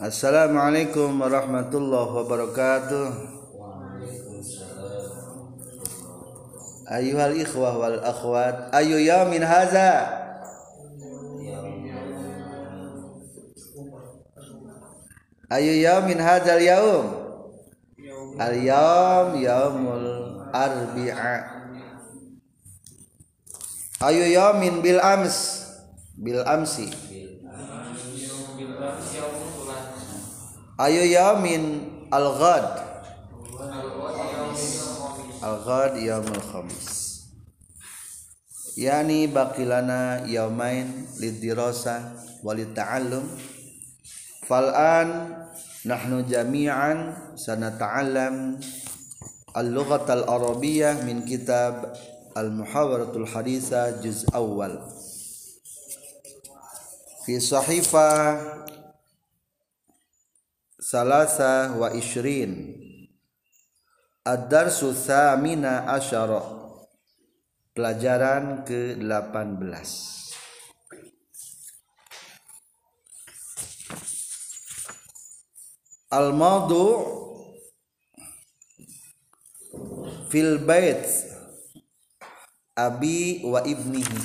Assalamualaikum warahmatullahi wabarakatuh. Ayuhal ikhwah wal akhwat, ayu yaumin haza? Ayu yaumin hadzal yaum? Al yaum yaumul arbi'a. Ayu yaumin bil ams? Bil amsi. Ayu yaumin al ghad? Al ghad yaumul khamis. Yani bakilana yaumain lidirasa walita'allum fal'an nahnu jami'an sanata'allam al-lughat al-arabiyyah min kitab al-muhawaratul haditha juz awal fi sahifa salasa wa ishrin. Ad-darsu thamina asyara. Pelajaran ke-18 Al-madu fil bait abi wa ibnihi.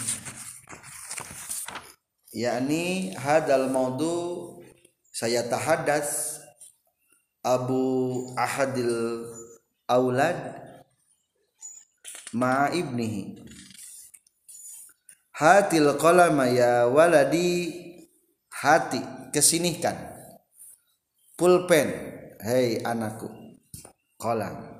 Yakni hadal maudu saya tahadas abu ahadil aulad ma ibnihi. Hatil qalama ya waladi. Hati kesinihkan pulpen hei anakku. Kolam.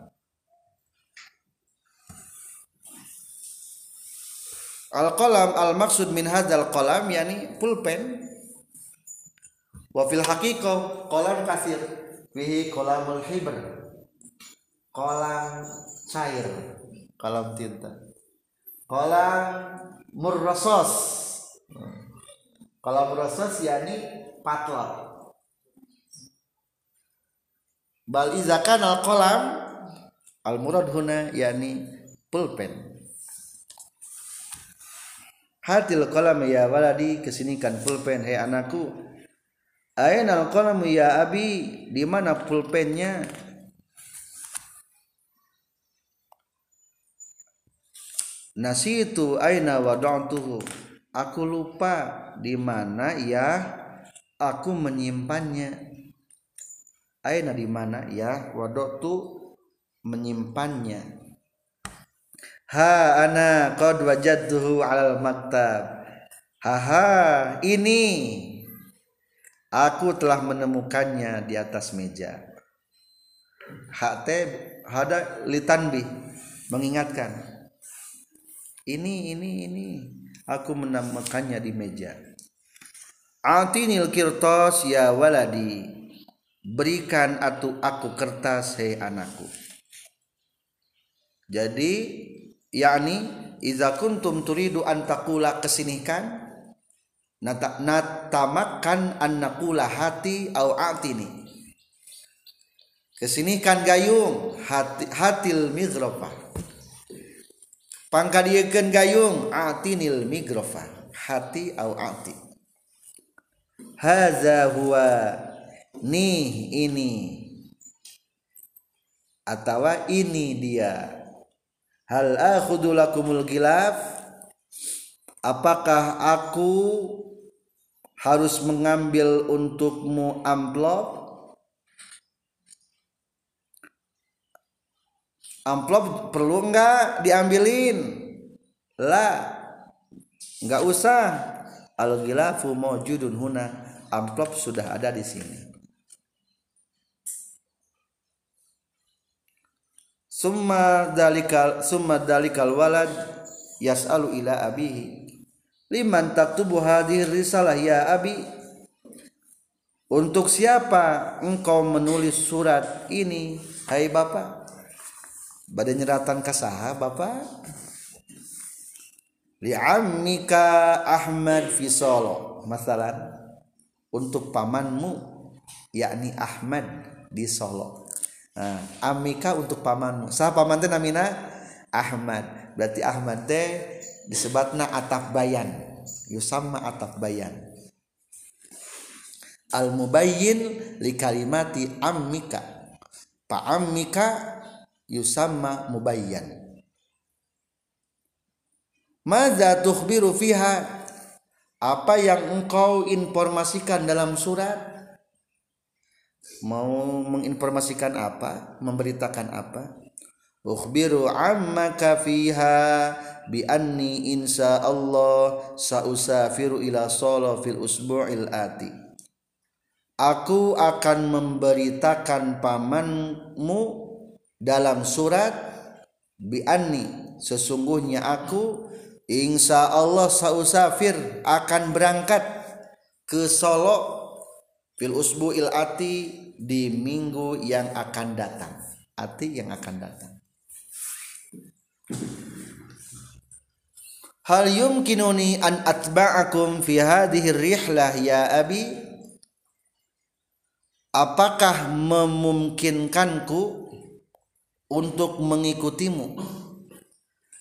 Al kolam al maksud min hadzal kolam yani pulpen. Wa fil haqiqah kolam kasir fihi kolamul hibr kolam cair. Kolam tinta. Kolam murrasos kolam murrasos yani patlot bal izakan al kolam al murad huna yani pulpen. Hatil kolam ya waladi kesinikan pulpen hei anakku ain al kolam ya abi? Di mana pulpennya? Nasi itu aina wada'tuhu aku lupa di mana ya aku menyimpannya. Aina di mana ya wadatu menyimpannya. Ha ana qad wajadtuhu alal maktab. Haha ini aku telah menemukannya di atas meja. Hate hada litanbi mengingatkan ini ini ini aku menemukannya di meja. Atinil kirtos ya waladi berikan atu aku kertas hei anakku. Jadi yakni iza kuntum turidu an taqula kesinihkan natamakan an naqula hati au atini. Kesinihkan gayung hati, hatil migrofah. Pangkadiekeun gayung atinil migrofah. Hati au ati. Haza huwa nih ini. Atau ini dia. Hal akhudhu lakumul gilaf? Apakah aku harus mengambil untukmu amplop. Amplop perlu enggak diambilin? Lah enggak usah. Al gilafu mawjudun huna. Amplop sudah ada di sini. Summa dalikal summa dalikal walad yas'alu ila abihi liman taktubu hadhihi risalah ya abi. Untuk siapa engkau menulis surat ini hai bapak? Pada nyeratan ke bapak? Li ammika Ahmad fi Solo. Masalan untuk pamanmu yakni Ahmad di Solo. Nah, amika untuk pamanmu. Sah paman teh namina? Ahmad. Berarti Ahmad teh disebutna atap bayan. Yusamma atap bayan. Al mubayyin li kalimati ammika. Fa ammika yusamma mubayyan. Madza tukhbiru fiha? Apa yang engkau informasikan dalam surat? Mau menginformasikan apa? Memberitakan apa ukhbiru ammaka fiha bi anni insya Allah sausafiru ila solo fil usbu'il ati aku akan memberitakan pamanmu dalam surat bi anni sesungguhnya aku Insya Allah sausafir akan berangkat ke Solo fil usbu'il ati di minggu yang akan datang. Ati yang akan datang. Hal yumkinuni an atba'akum fi hadhihi rihlah ya abi? Apakah memungkinkanku untuk mengikutimu?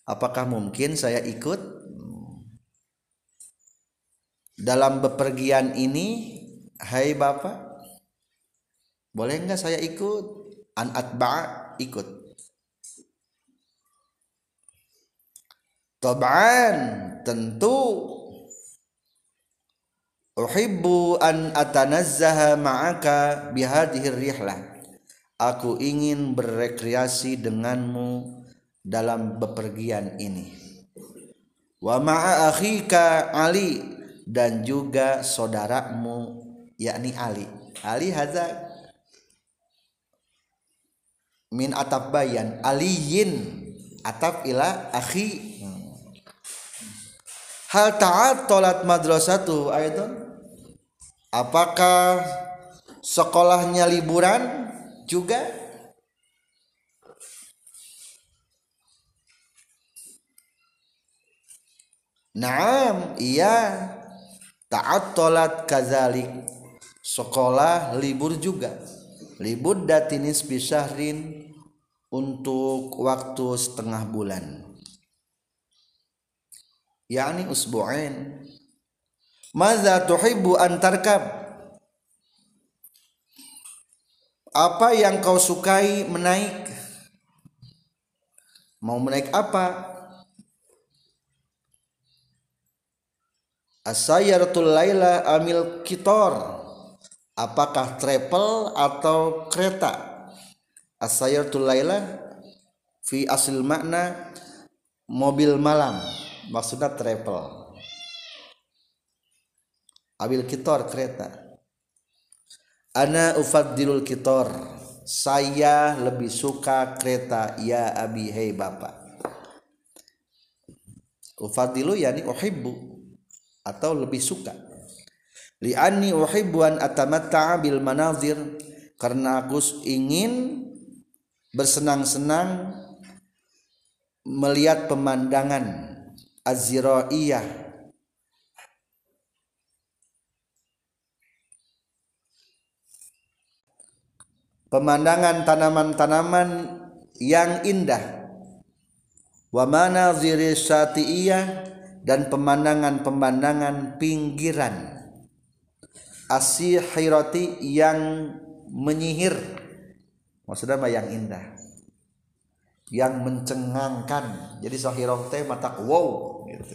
Apakah mungkin saya ikut dalam bepergian ini? Hai Bapak, boleh nggak saya ikut? An atba ikut. Tab'an tentu. Uhibbu an atanazzaha ma'aka bihadhihi rihlah. Aku ingin berrekreasi denganmu dalam bepergian ini. Wa ma'a akhika Ali dan juga saudaramu yakni Ali. Ali hadza min atap bayan aliyin atap ila akhi hal ta'at tolat madrasatu ayatun apakah sekolahnya liburan juga? Naam iya. Taat tolat kazalik. Sekolah libur juga. Libur datinis bisahrin untuk waktu setengah bulan yakni usbu'ain Maza tuhibbu antarkab apa yang kau sukai menaik? Mau menaik apa? Asayaratul laila amil kitor. Apakah travel atau kereta? Asayaratul laila fi asil makna mobil malam maksudnya travel. Abil kitor kereta. Ana ufaddilul kitor. Saya lebih suka kereta. Ya abi. Hei bapak. Ufadilu yani uhibbu. Atau lebih suka. Li'anni uhibbu an atamatta'a bil manazir. Karena aku ingin bersenang-senang melihat pemandangan aziraiyah pemandangan tanaman-tanaman yang indah. Wa manaziri syati'iyah dan pemandangan-pemandangan pinggiran. Asihirati yang menyihir. Maksudnya mah yang indah. Yang mencengangkan. Jadi sahirah teh wow gitu.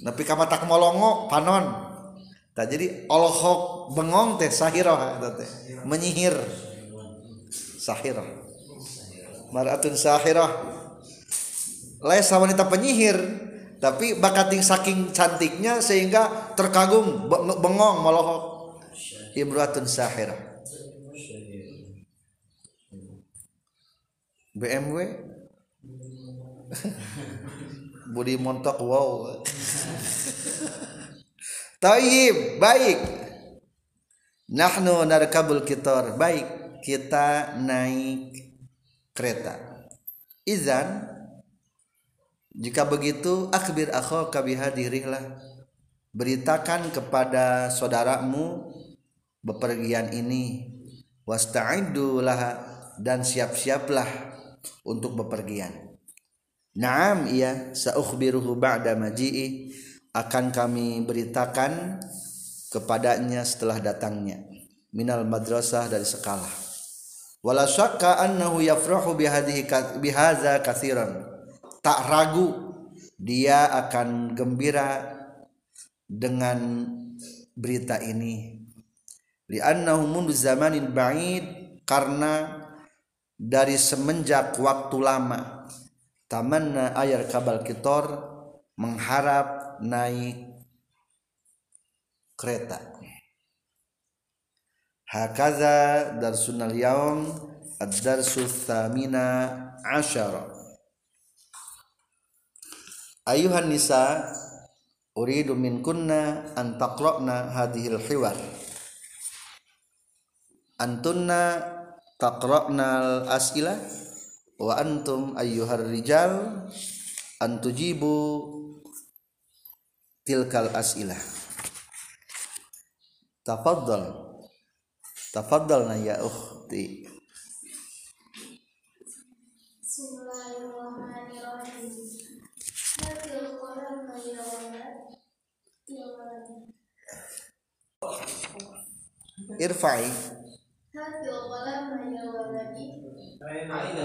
Tapi ka mata molongo panon. Tak jadi olhok bengong teh sahirah teh. Menyihir. Sahirah. Maratun sahirah. Laisa wanita penyihir tapi bakating saking cantiknya sehingga terkagum bengong malohok ibratun sahira BMW Budi montok wow. Taib baik. Nahnu narkabul kitor baik kita naik kereta. Izan jika begitu akhbir akhaka bihadhirihlah beritakan kepada saudaramu bepergian ini. Wasta'iddu laha dan siap-siaplah untuk bepergian Naam iya. Saukhbiruhu ba'da maji'i. Akan kami beritakan kepadanya setelah datangnya. Minal madrasah dari sekolah wala syakka annahu yafrahu bihadhihi bihadza katsiran tak ragu dia akan gembira dengan berita ini. Li'annahu mundu zamanin ba'id karena dari semenjak waktu lama tamanna ayar kabal kitor mengharap naik kereta. Hakaza darsunal yaum ad-darsu thamina asyara. Ayuhan nisa uridu min kunna an taqra'na hadhil hiwar. Antunna taqra'na al-as'ilah wa antum ayyuhar rijal antujibu tilkal as'ilah. Tafaddal. Tafaddalna ya ukhti. Irfa'i. Hadil qalam ya waladi Aina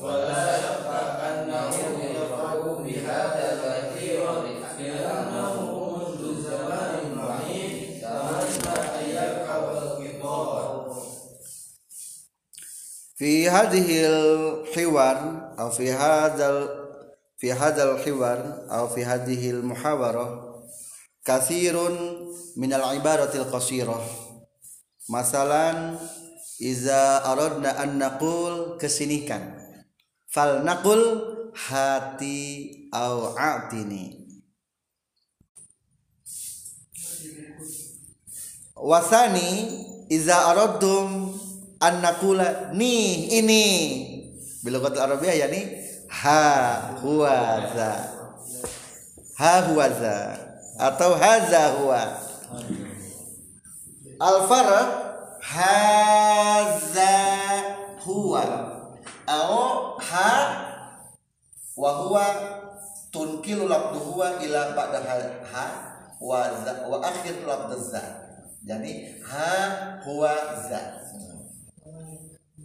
ولا شك أنه يفرح بهذا كثيرا لأنه منذ زمان بعيد تمنى أن يركب القطار في هذه الحوار أو في هذا في هذا الحوار أو في هذه المحاورة كثير من العبارة القصيرة مثلا إذا أردنا أن نقول kesinikan fal nakul hati au atini. Wasani iza aradum an nakula ni ini. Bilogat arabiyah yani ha huwa za. Ha huwa za. Atau haza huwa. Al farq haza huwa au ha wa huwa tunkilu labdu huwa ila ba'da ha- wa za wa akhir labdu za. Jadi ha huwa za.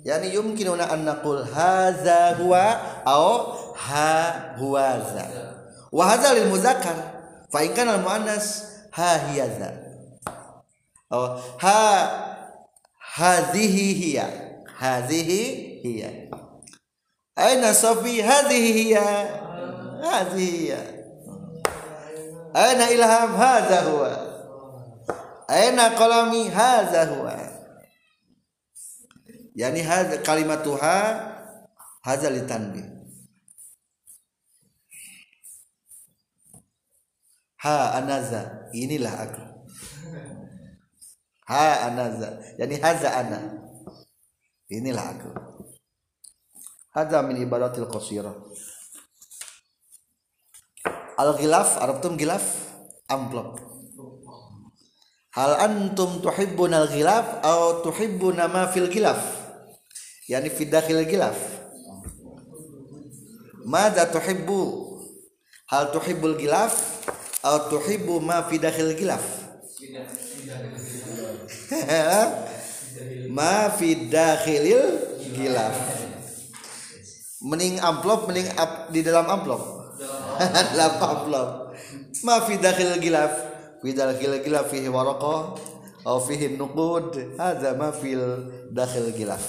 Yani yumkinuna an naqul hadza huwa au ha huwa za. Wa hadza lil muzakkar fa in kana al muannas ha hiya za. Au ha hadhihi hiya hadhihi hiya aina safi hadhihi hiya. Hadhihi hiya. Aina ilham hadza huwa. Aina qalami hadza huwa. Yani had kalimatuha hadza litanbih ha anaza. Inilah aku. Ha anaza. Yani haza ana. Inilah aku hadza min ibadatil qasirah al ghilaf arabtum ghilaf? Amplop. Hal antum tuhibbun al ghilaf atau tuhibbuna ma fil ghilaf? Yani fi dakhil ghilaf madza tuhibbu? Hal tuhibbul ghilaf atau tuhibbu ma fi dakhil ghilaf ma fi dakhilil ghilaf mending amplop mending ap, di dalam amplop. Dalam amplop. Ma fi dakhilil ghilaf fi dakhilil ghilaf fihi waraqah atau fihi nuqud. Hadza ma fil dakhil ghilaf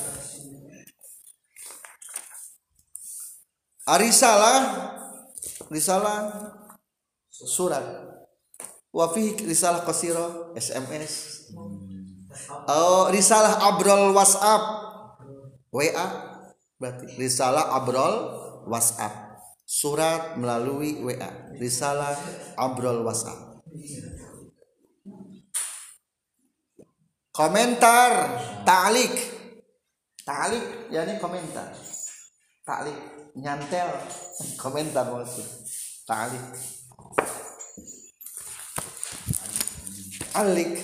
Arisalah risalah surat. Wa fihi risalah qasira SMS oh risalah abrol WhatsApp WA berarti risalah abrol WhatsApp. Surat melalui WA risalah abrol WhatsApp. Komentar ta'lik ta'lik yakni komentar. Ta'lik nyantel komentar maksud. Ta'lik alik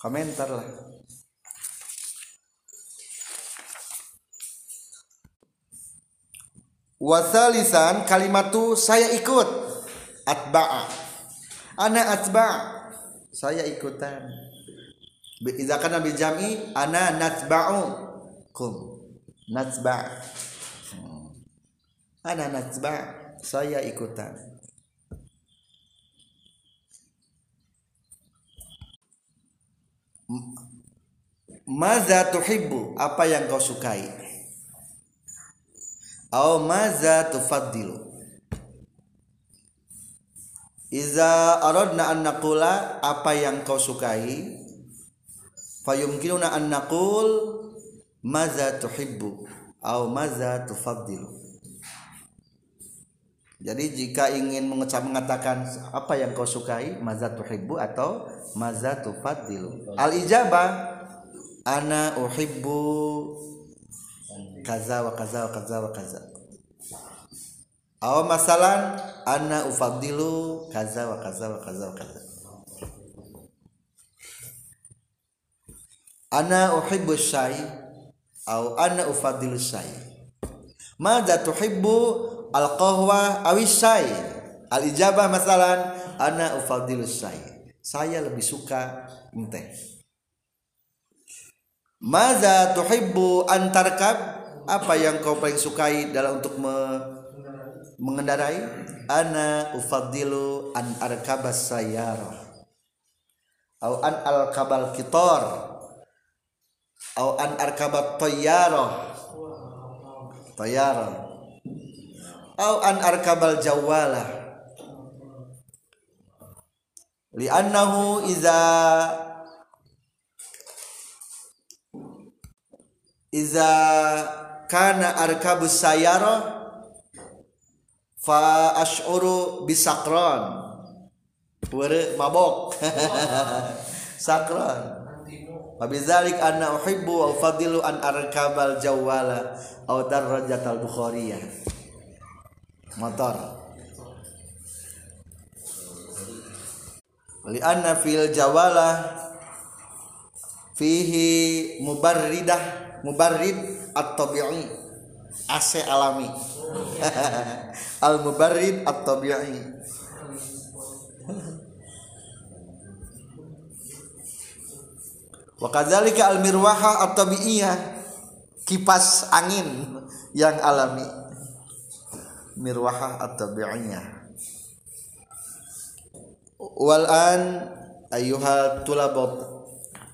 komentar lah wasalisan kalimat tu saya ikut. Atba'a. Ana atba' saya ikutan. Iza kana bil jam'i ana natba'u kum natba' ana natba' saya ikutan. Maza tuhibbu? Apa yang kau sukai Au maza tufaddilu. Iza aradna an naqula apa yang kau sukai? Fayumkinuna an naqul maza tuhibbu? Au maza tufaddilu. Jadi jika ingin mengucap mengatakan apa yang kau sukai maza tuhibbu? atau maza tufaddilu. Al ijabah ana uhibbu kaza wa kaza wa kaza wa kaza. Aw masalan ana ufaddilu kaza wa kaza wa kaza wa kaza. Ana uhibbu syai aw ana ufaddilu syai. Madza tuhibbu al qahwa aw syai. Al ijabah masalan ana ufaddilu syai. Saya lebih suka teh Maza tuhibbu antarkab apa yang kau paling sukai dalam untuk me mengendarai? Ana ufaddilu an arkabas sayyarah au an alkabal kitor au an arkabat tayyarah. Tayyarah. Au an arkabal jawalah. Li'annahu iza iza kana arkabus sayyarah fa ash'uru bisakron Pure mabok. Sakron Wabidzalik anna uhibbu wa ufadilu an arkabal jawala aw darrajatal bukhariyah. Motor. Li anna fil jawala fihi mubarridah mubarrid at-tabi'i. AC alami. Al mubarrid at-tabi'i. Wa kadzalika al mirwaha at-tabi'iyah kipas angin yang alami. Mirwaha at-tabi'iyah wal an ayyuhal tulabat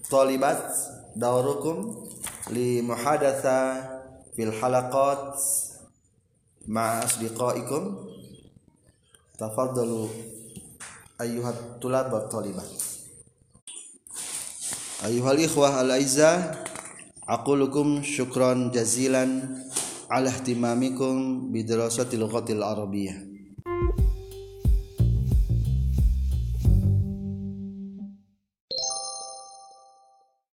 talibat daurukum li muhadatsa fil halaqat ma asdiqaikum. Tafaddalu ayyuhat tulab wa talibat ayyuhal ikhwah al aizah aqulukum syukran jazilan ala ihtimamikum bidarasatil lughatil arabiyyah